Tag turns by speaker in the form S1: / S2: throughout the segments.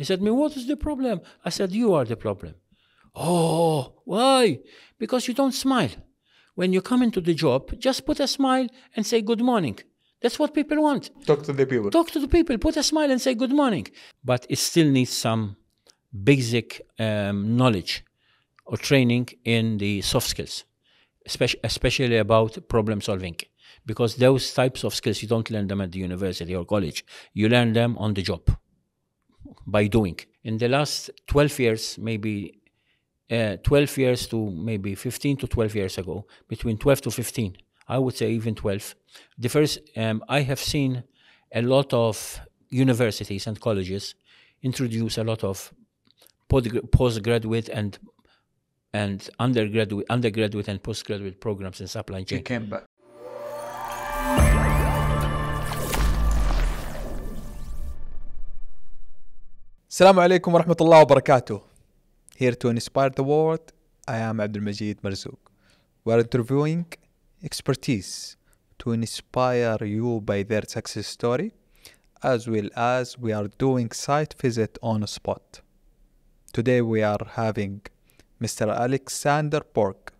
S1: He said me, what is the problem? I said, you are the problem. Oh, why? Because you don't smile. When you come into the job, just put a smile and say good morning. That's what people want.
S2: Talk to the people.
S1: Talk to the people, put a smile and say good morning. But it still needs some basic um, knowledge or training in the soft skills, especially, especially about problem solving. Because those types of skills, you don't learn them at the university or college. You learn them on the job by doing. In the last 12 years, maybe uh, 12 years to maybe 15 to 12 years ago, between 12 to 15, I would say even 12. The first, um, I have seen a lot of universities and colleges introduce a lot of postgraduate and and undergraduate, undergraduate and postgraduate programs in supply chain.
S2: Came back. السلام عليكم ورحمة الله وبركاته. Here to inspire the world, I am Abdulmajid Marzouk. We are interviewing expertise to inspire you by their success story, as well as we are doing site visit on a spot. Today we are having Mr. Alexander Borg.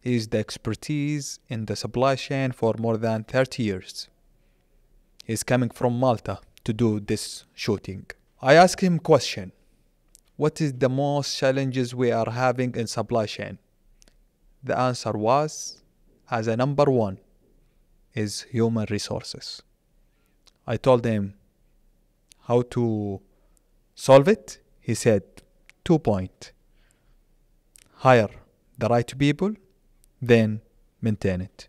S2: He is the expertise in the supply chain for more than 30 years. He is coming from Malta to do this shooting. I asked him question. What is the most challenges we are having in supply chain? The answer was as a number one is human resources. I told him how to solve it. He said two point. Hire the right people, then maintain it.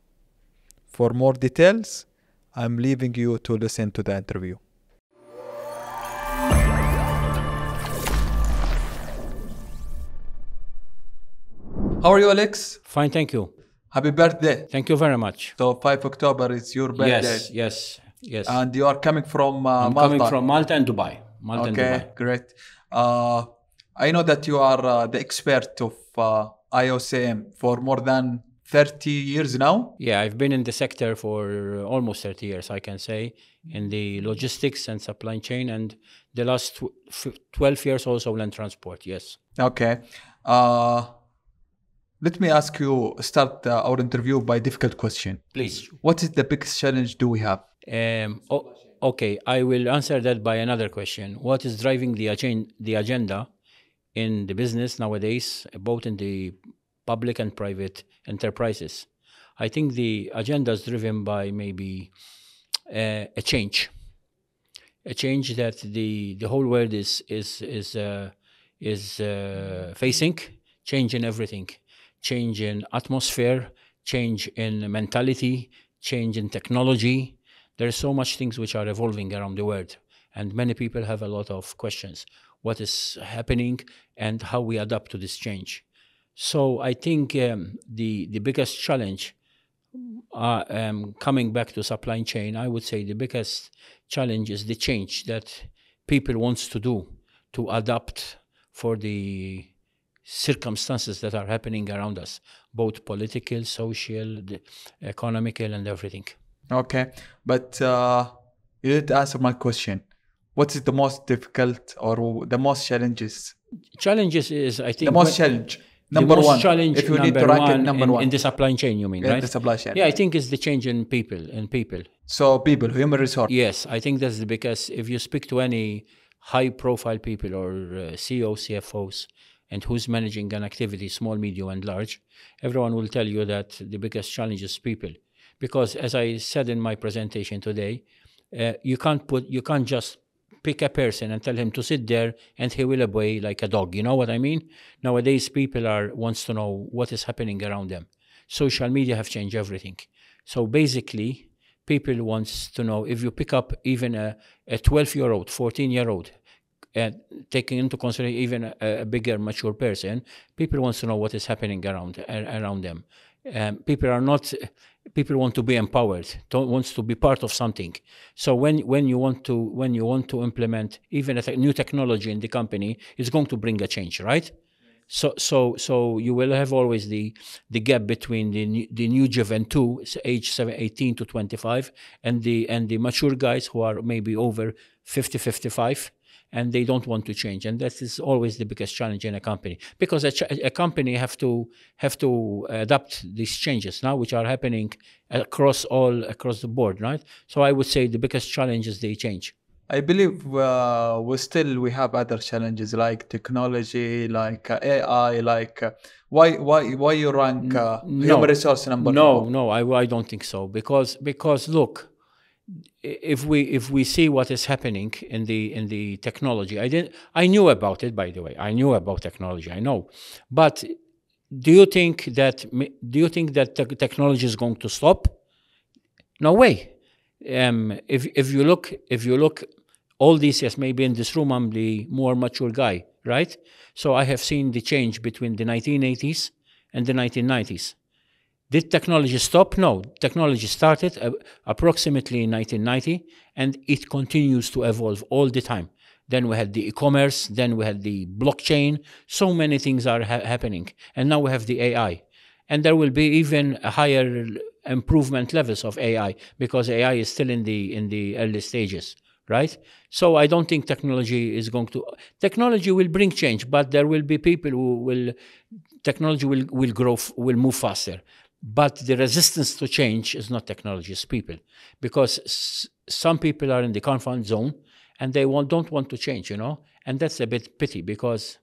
S2: For more details, I'm leaving you to listen to the interview. How are you, Alex?
S1: Fine, thank you.
S2: Happy birthday.
S1: Thank you very much.
S2: So 5 October is your birthday.
S1: Yes, yes, yes.
S2: And you are coming from uh,
S1: I'm
S2: Malta.
S1: coming from Malta and Dubai. Malta and
S2: Okay,
S1: Dubai.
S2: great. Uh, I know that you are uh, the expert of uh, IOCM for more than 30 years now.
S1: Yeah, I've been in the sector for almost 30 years, I can say, in the logistics and supply chain, and the last tw- f- 12 years also land transport. Yes.
S2: Okay. Uh, let me ask you, start uh, our interview by a difficult question.
S1: Please.
S2: What is the biggest challenge do we have?
S1: Um, o- okay, I will answer that by another question. What is driving the, agen- the agenda in the business nowadays, both in the public and private enterprises? I think the agenda is driven by maybe uh, a change, a change that the, the whole world is is is uh, is uh, facing, change in everything, change in atmosphere, change in mentality, change in technology. There are so much things which are evolving around the world, and many people have a lot of questions. What is happening and how we adapt to this change. So I think um, the the biggest challenge uh, um, coming back to supply chain, I would say the biggest challenge is the change that people wants to do to adapt for the circumstances that are happening around us, both political, social, the economical, and everything.
S2: Okay, but uh, you didn't answer my question. What is the most difficult or the most challenges?
S1: Challenges is I think
S2: The most challenge. Number one.
S1: challenge
S2: if you need to rank it, number
S1: in,
S2: one.
S1: in the supply chain. You mean
S2: Yeah,
S1: right?
S2: the supply chain.
S1: Yeah, I think it's the change in people. In people.
S2: So people, human resource.
S1: Yes, I think that's because if you speak to any high-profile people or uh, CEOs, CFOs, and who's managing an activity, small, medium, and large, everyone will tell you that the biggest challenge is people, because as I said in my presentation today, uh, you can't put, you can't just pick a person and tell him to sit there and he will obey like a dog. You know what I mean? Nowadays, people are wants to know what is happening around them. Social media have changed everything. So basically, people wants to know if you pick up even a, a 12 year old 14 year old and taking into consideration even a, a bigger mature person people wants to know what is happening around around them. Um, people are not people want to be empowered don't wants to be part of something. So when when you want to when you want to implement even a new technology in the company it's going to bring a change right? So so so you will have always the the gap between the new, the new Juventus s- age 7, 18 to 25 and the and the mature guys who are maybe over 50 55 and they don't want to change and that is always the biggest challenge in a company because a, ch- a company have to have to adapt these changes now which are happening across all across the board right so i would say the biggest challenge is the change
S2: I believe uh, we still we have other challenges like technology, like uh, AI, like uh, why why why you rank uh,
S1: no.
S2: human resource number
S1: no
S2: four?
S1: no I, I don't think so because because look if we if we see what is happening in the in the technology i didn't i knew about it by the way. I knew about technology i know. But do you think that do you think that te- technology is going to stop? No way. Um, if if you look if you look all these years maybe in this room i'm the more mature guy right? So i have seen the change between the 1980s and the 1990s did technology stop? No. Technology started uh, approximately in 1990 and it continues to evolve all the time. Then we had the e commerce, then we had the blockchain. So many things are ha- happening. And now we have the AI. And there will be even higher improvement levels of AI because AI is still in the, in the early stages. Right? So I don't think technology is going to. Technology will bring change, but there will be people who will. Technology will, will grow, will move faster but the resistance to change is not technology, it's people. Because some people are in the comfort zone and they don't want to change, you know? And that's a bit pity because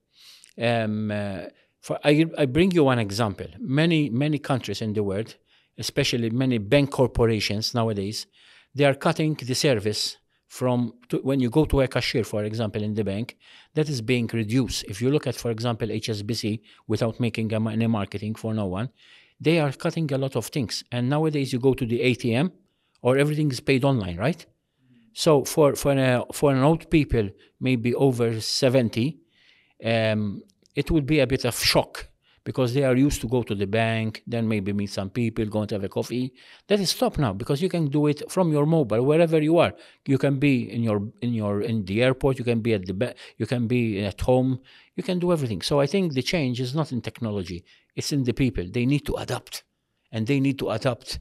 S1: um, uh, for, I, I bring you one example. Many, many countries in the world, especially many bank corporations nowadays, they are cutting the service from to, when you go to a cashier, for example, in the bank, that is being reduced. If you look at, for example, HSBC, without making any marketing for no one, they are cutting a lot of things. And nowadays, you go to the ATM, or everything is paid online, right? So for for an for an old people, maybe over seventy, um, it would be a bit of shock because they are used to go to the bank, then maybe meet some people, go and have a coffee. That is stopped now because you can do it from your mobile wherever you are. You can be in your in your in the airport. You can be at the you can be at home. You can do everything. So I think the change is not in technology; it's in the people. They need to adapt, and they need to adapt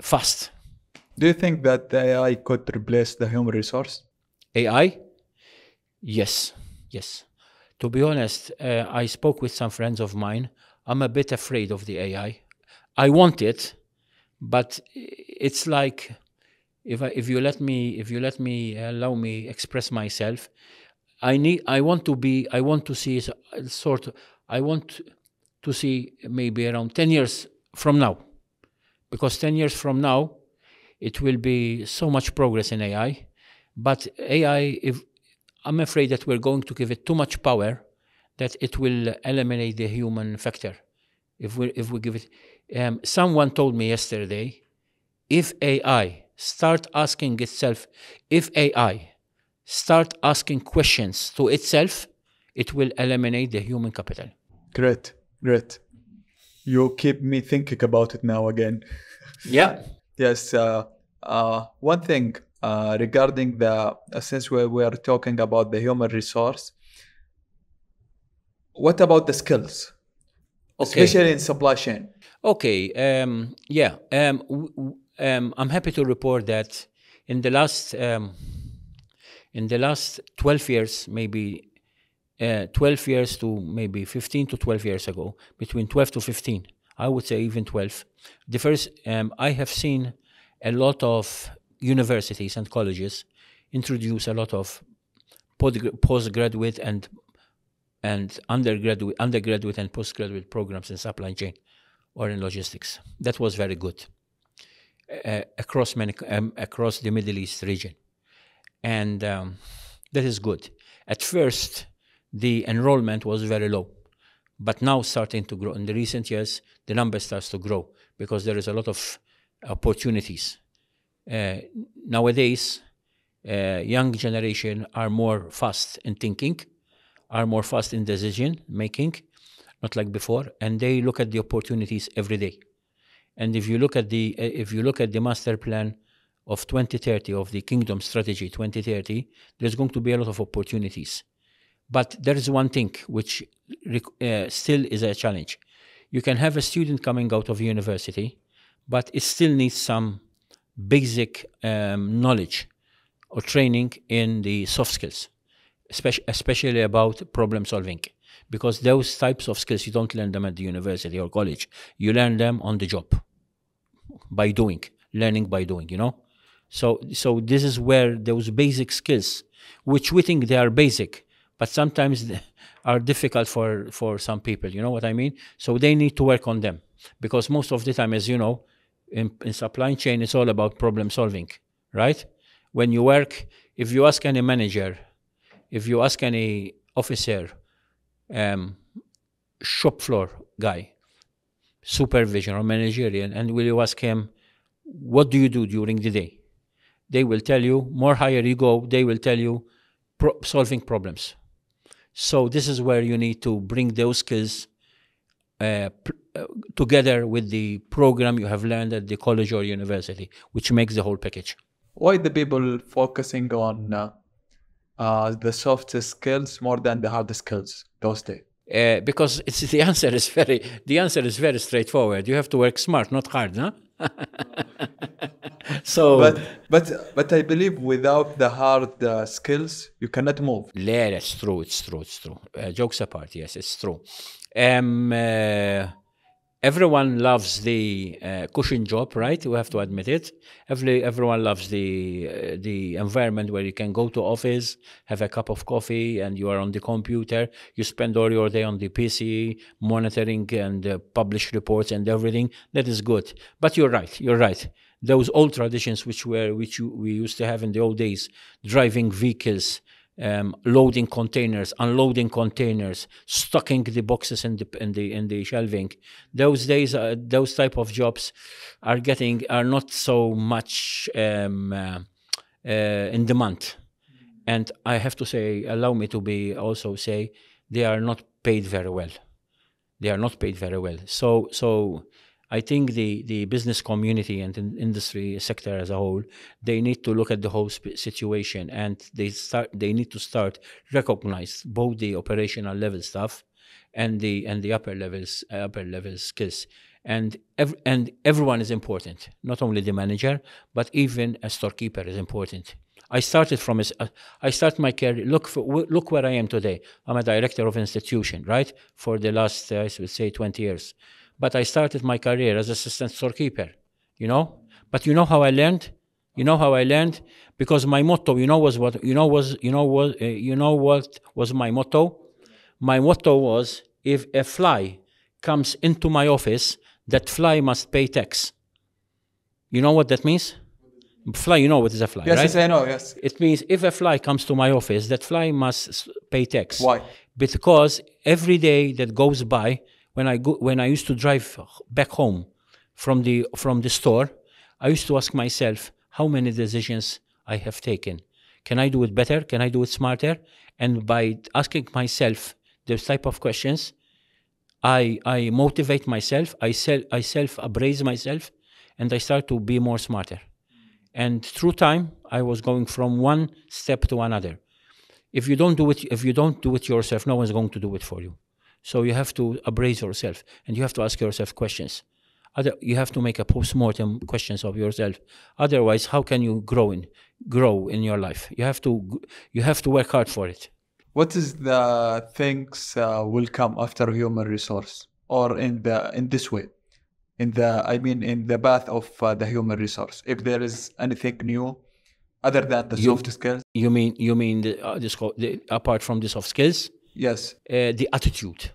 S1: fast.
S2: Do you think that AI could replace the human resource?
S1: AI? Yes, yes. To be honest, uh, I spoke with some friends of mine. I'm a bit afraid of the AI. I want it, but it's like if I, if you let me if you let me allow me express myself, I need I want to be I want to see sort of I want to see maybe around 10 years from now because 10 years from now it will be so much progress in AI but AI if I'm afraid that we're going to give it too much power that it will eliminate the human factor if we if we give it um, someone told me yesterday if AI start asking itself if AI start asking questions to itself, it will eliminate the human capital.
S2: Great, great. You keep me thinking about it now again.
S1: Yeah.
S2: Yes. Uh, uh, one thing uh, regarding the uh, since we were talking about the human resource, what about the skills,
S1: Okay.
S2: especially in supply chain?
S1: Okay. Um, yeah. Um, um, I'm happy to report that in the last um, in the last 12 years, maybe uh, 12 years to maybe 15 to 12 years ago, between 12 to 15, I would say even 12. The first, um, I have seen a lot of universities and colleges introduce a lot of postgraduate and and undergraduate, undergraduate and postgraduate programs in supply chain or in logistics. That was very good uh, across many um, across the Middle East region, and um, that is good. At first, the enrollment was very low, but now starting to grow. In the recent years, the number starts to grow because there is a lot of opportunities. Uh, nowadays, uh, young generation are more fast in thinking, are more fast in decision making, not like before, and they look at the opportunities every day. And if you look at the if you look at the master plan of 2030 of the Kingdom Strategy 2030, there's going to be a lot of opportunities. But there is one thing which uh, still is a challenge. You can have a student coming out of university, but it still needs some basic um, knowledge or training in the soft skills. especially, especially about problem solving. Because those types of skills, you don't learn them at the university or college. You learn them on the job by doing, learning by doing, you know? So, so this is where those basic skills, which we think they are basic, but sometimes are difficult for, for some people, you know what I mean? So they need to work on them because most of the time, as you know, in, in supply chain, it's all about problem solving, right? When you work, if you ask any manager, if you ask any officer, um, shop floor guy, supervision or managerial, and will you ask him, what do you do during the day? They will tell you, more higher you go, they will tell you, pro- solving problems. So this is where you need to bring those skills uh, together with the program you have learned at the college or university, which makes the whole package.
S2: Why the people focusing on uh, uh, the soft skills more than the hard skills those days?
S1: Uh, because it's the answer is very the answer is very straightforward. You have to work smart, not hard, huh? so
S2: but but but I believe without the hard uh, skills you cannot move.
S1: Yeah, that's true. It's true. It's true. Uh, jokes apart, yes, it's true. Um, uh, everyone loves the uh, cushion job, right? We have to admit it. Every, everyone loves the uh, the environment where you can go to office, have a cup of coffee, and you are on the computer. You spend all your day on the PC, monitoring and uh, publish reports and everything. That is good. But you're right. You're right. Those old traditions, which were which we used to have in the old days, driving vehicles, um, loading containers, unloading containers, stocking the boxes in the in the in the shelving. Those days, uh, those type of jobs are getting are not so much um, uh, uh, in demand. And I have to say, allow me to be also say, they are not paid very well. They are not paid very well. So so I think the, the business community and the industry sector as a whole, they need to look at the whole situation and they start they need to start recognize both the operational level stuff and the and the upper levels upper level skills. And ev- and everyone is important, not only the manager, but even a storekeeper is important. I started from a, I started my career. Look for, look where I am today. I'm a director of institution, right? For the last uh, I would say 20 years but I started my career as assistant storekeeper, you know. But you know how I learned? You know how I learned? Because my motto, you know, was what you know was you know what uh, you know what was my motto? My motto was if a fly comes into my office, that fly must pay tax. You know what that means? Fly, you know what is a fly,
S2: yes,
S1: right?
S2: Yes, I know, yes.
S1: It means if a fly comes to my office, that fly must pay tax.
S2: Why?
S1: Because every day that goes by, when I go when I used to drive back home from the from the store, I used to ask myself how many decisions I have taken. Can I do it better? Can I do it smarter? And by asking myself those type of questions, I I motivate myself. I self I self appraise myself, and I start to be more smarter. And through time, I was going from one step to another. If you don't do it, if you don't do it yourself, no one's going to do it for you. So you have to appraise yourself and you have to ask yourself questions. Other, you have to make a post-mortem questions of yourself. Otherwise, how can you grow in grow in your life? You have to you have to work hard for it.
S2: What is the things uh, will come after human resource, or in the in this way, in the I mean in the path of uh, the human resource? If there is anything new, other than the
S1: You-
S2: soft skills,
S1: You mean you mean the, uh, this, co- the, apart from the soft skills,
S2: yes,
S1: uh, the attitude.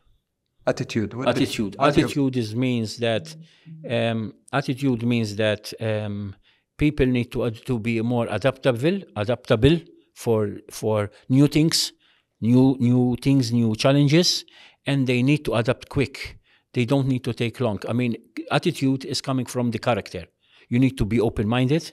S2: attitude. What
S1: attitude
S2: attitude.
S1: attitude is means that um, attitude means that um, people need to to be more adaptable adaptable for for new things new new things new challenges and they need to adapt quick they don't need to take long i mean attitude is coming from the character you need to be open minded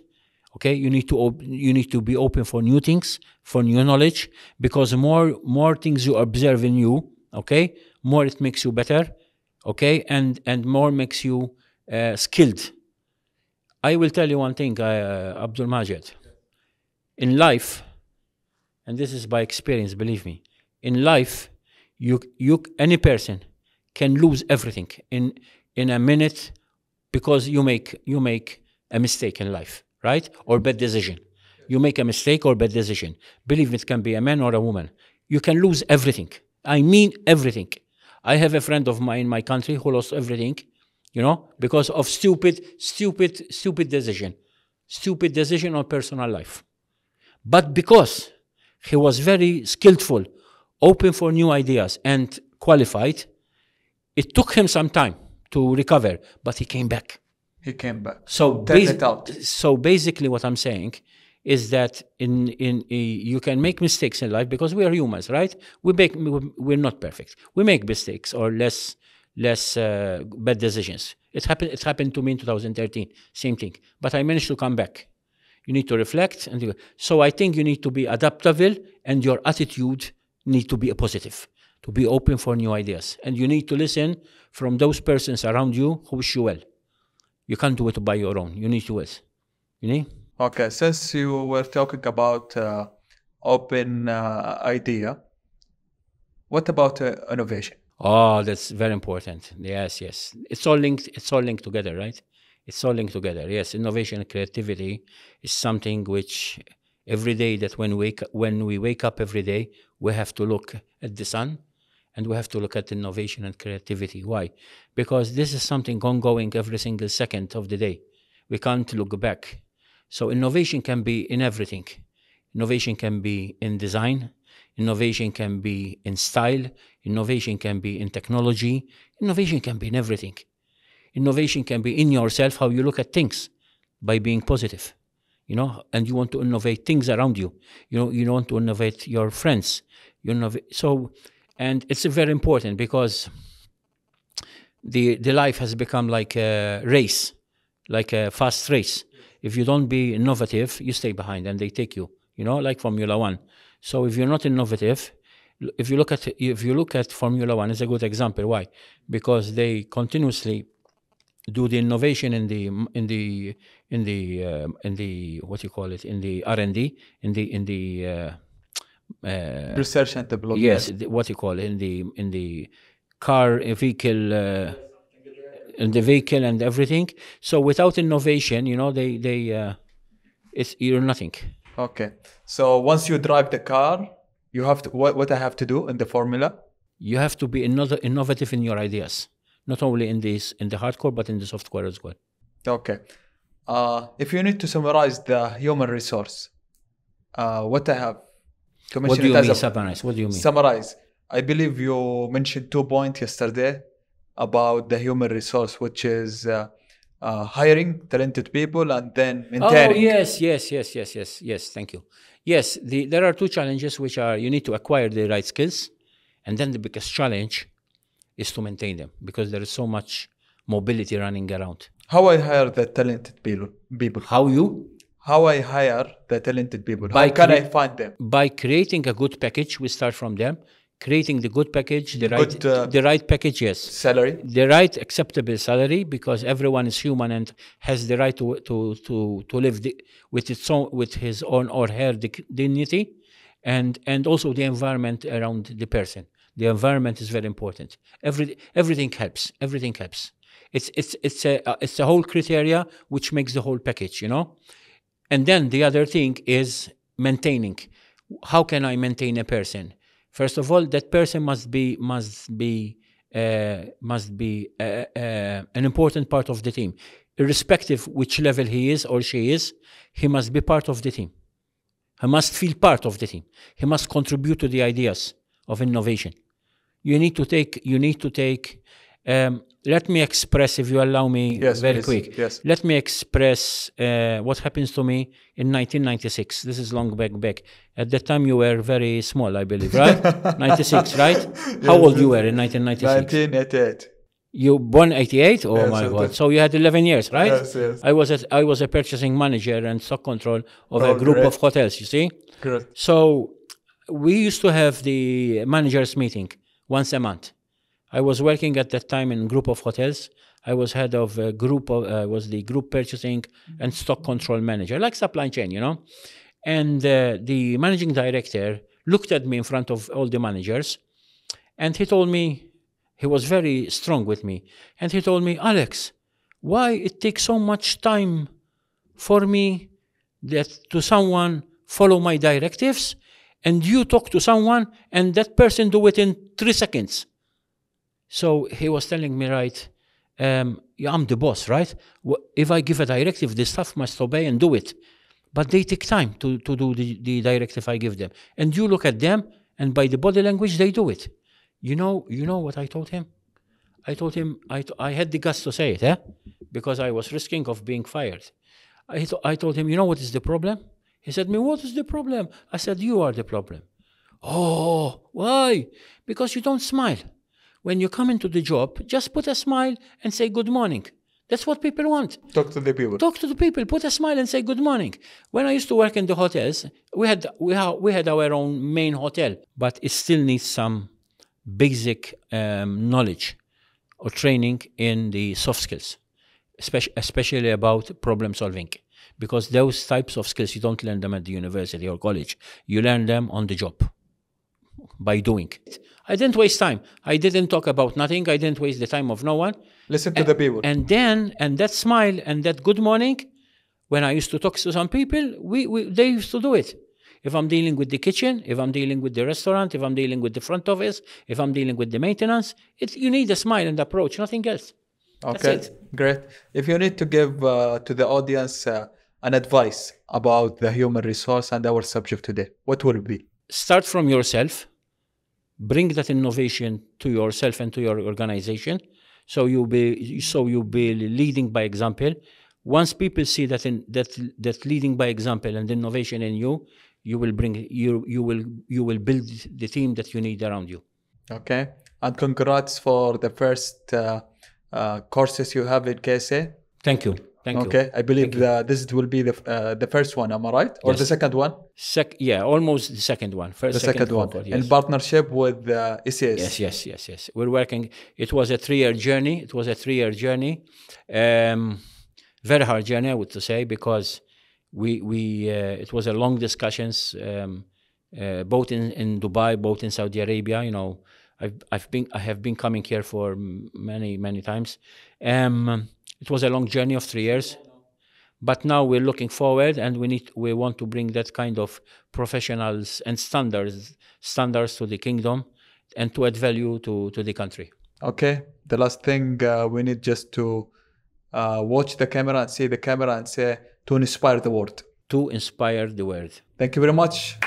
S1: okay you need to op- you need to be open for new things for new knowledge because more more things you observe in you okay more it makes you better okay and and more makes you uh, skilled. I will tell you one thing uh, abdul majid. In life and this is by experience believe me in life you you any person can lose everything in in a minute because you make you make a mistake in life right or bad decision you make a mistake or bad decision believe it can be a man or a woman you can lose everything. I mean everything. I have a friend of mine in my country who lost everything, you know, because of stupid, stupid, stupid decision. Stupid decision on personal life. But because he was very skillful, open for new ideas, and qualified, it took him some time to recover, but he came back.
S2: He came back.
S1: So, basi-
S2: out.
S1: so basically, what I'm saying is that in in uh, you can make mistakes in life because we are humans, right? We make we- we're not perfect. We make mistakes or less less uh, bad decisions. It happened. It happened to me in 2013. Same thing. But I managed to come back. You need to reflect, and you- so I think you need to be adaptable, and your attitude need to be positive, to be open for new ideas, and you need to listen from those persons around you who wish you well. You can't do it by your own. You need to it. You need.
S2: Okay, since you were talking about uh, open uh, idea, what about uh, innovation?
S1: Oh, that's very important. Yes, yes. It's all linked. It's all linked together, right? It's all linked together. Yes, innovation and creativity is something which every day that when we when we wake up every day, we have to look at the sun, and we have to look at innovation and creativity. Why? Because this is something ongoing every single second of the day. We can't look back. So innovation can be in everything. Innovation can be in design. Innovation can be in style. Innovation can be in technology. Innovation can be in everything. Innovation can be in yourself, how you look at things by being positive. You know, and you want to innovate things around you. You know, you want to innovate your friends. You innovate so and it's very important because the the life has become like a race, like a fast race. If you don't be innovative, you stay behind and they take you. You know, like Formula One. So if you're not innovative, if you look at if you look at Formula One, it's a good example. Why? Because they continuously do the innovation in the in the in the um, in the what you call it in the R and D in the in the uh, uh,
S2: Research and development.
S1: yes what you call in the in the car vehicle uh, in the vehicle and everything so without innovation you know they they uh, it's you're nothing
S2: Okay. So once you drive the car, you have to what what I have to do in the formula?
S1: you have to be inno- innovative in your ideas not only in this in the hardcore but in the software as well
S2: Okay. Uh, if you need to summarize the human resource, uh, what I have
S1: what do you mean summarize what do you mean
S2: summarize. I believe you mentioned two points yesterday about the human resource, which is uh, uh, hiring talented people and then
S1: Oh
S2: maintaining.
S1: yes, yes, yes, yes, yes, yes. Thank you. Yes, the, there are two challenges which are you need to acquire the right skills, and then the biggest challenge is to maintain them because there is so much mobility running around.
S2: How I hire the talented people? People.
S1: How you
S2: How I hire the talented people? How
S1: By
S2: can I find them?
S1: by creating a good package, we start from them. Creating the good package, the right,
S2: Good, uh,
S1: the right package, yes.
S2: Salary.
S1: the right acceptable salary because everyone is human and has the right to to to, to live the, with its own with his own or her dignity and and also the environment around the person the environment is very important every everything helps everything helps it's it's it's a uh, it's a whole criteria which makes the whole package you know and then the other thing is maintaining. How can I maintain a person? First of all, that person must be must be uh, must be uh, uh, an important part of the team, irrespective which level he is or she is. He must be part of the team. He must feel part of the team. He must contribute to the ideas of innovation. You need to take. You need to take. Um, let me express, if you allow me,
S2: Yes,
S1: very
S2: please.
S1: quick.
S2: Yes.
S1: Let me express uh, what happens to me in 1996. This is long back back. At that time, you were very small, I believe, right? 96, right? How old you were in 1996?
S2: 1988.
S1: You born 88? Oh
S2: Yes,
S1: my
S2: yes,
S1: God!
S2: yes.
S1: So you had 11 years, right?
S2: Yes, yes.
S1: I was a, I was a purchasing manager and stock control of
S2: Oh,
S1: a group
S2: great.
S1: of hotels. You see.
S2: Correct.
S1: So we used to have the managers meeting once a month. I was working at that time in group of hotels. I was head of a group of uh, was the group purchasing and stock control manager, like supply chain, you know. And uh, the managing director looked at me in front of all the managers, and he told me he was very strong with me, and he told me, Alex, why it takes so much time for me that to someone follow my directives and you talk to someone and that person do it in three seconds. So he was telling me, right, um, I'm the boss, right? If I give a directive, the staff must obey and do it. But they take time to, to do the, the directive I give them. And you look at them, and by the body language, they do it. You know, you know what I told him? I told him I, I had the guts to say it, eh? because I was risking of being fired. I, I told him, you know what is the problem? He said me, what is the problem? I said, you are the problem. Oh, why? Because you don't smile. When you come into the job, just put a smile and say good morning. That's what people want.
S2: Talk to the people.
S1: Talk to the people, put a smile and say good morning. When I used to work in the hotels, we had we, ha- we had our own main hotel, but it still needs some basic um, knowledge or training in the soft skills, especially, especially about problem solving. Because those types of skills, you don't learn them at the university or college. You learn them on the job by doing it. I didn't waste time. I didn't talk about nothing. I didn't waste the time of no one.
S2: Listen to the people.
S1: And then, and that smile and that good morning, when I used to talk to some people, we, we they used to do it. If I'm dealing with the kitchen, if I'm dealing with the restaurant, if I'm dealing with the front office, if I'm dealing with the maintenance, it, you need a smile and approach, nothing else.
S2: Okay, great. If you need to give uh, to the audience uh, an advice about the human resource and our subject today, what would it be?
S1: Start from yourself, bring that innovation to yourself and to your organization. So you be so you be leading by example. Once people see that in, that that leading by example and innovation in you, you will bring you you will you will build the team that you need around you.
S2: Okay, and congrats for the first uh, uh, courses you have in KSA.
S1: Thank you. Thank you.
S2: Okay, I believe the, this will be the uh, the first one. Am I right? Or the second one?
S1: Sec- yeah, almost the second one. First,
S2: The second, one
S1: cohort,
S2: in
S1: yes.
S2: partnership with uh, ECS.
S1: Yes, yes, yes, yes. We're working. It was a three-year journey. It was a three-year journey. Um, very hard journey, I would to say, because we we uh, it was a long discussions, um, uh, both in, in Dubai, both in Saudi Arabia. You know, I've I've been I have been coming here for many many times. Um, it was a long journey of three years. But now we're looking forward, and we need we want to bring that kind of professionals and standards standards to the kingdom, and to add value to to the country.
S2: Okay. The last thing uh, we need just to uh, watch the camera and see the camera and say to inspire the world.
S1: To inspire the world.
S2: Thank you very much.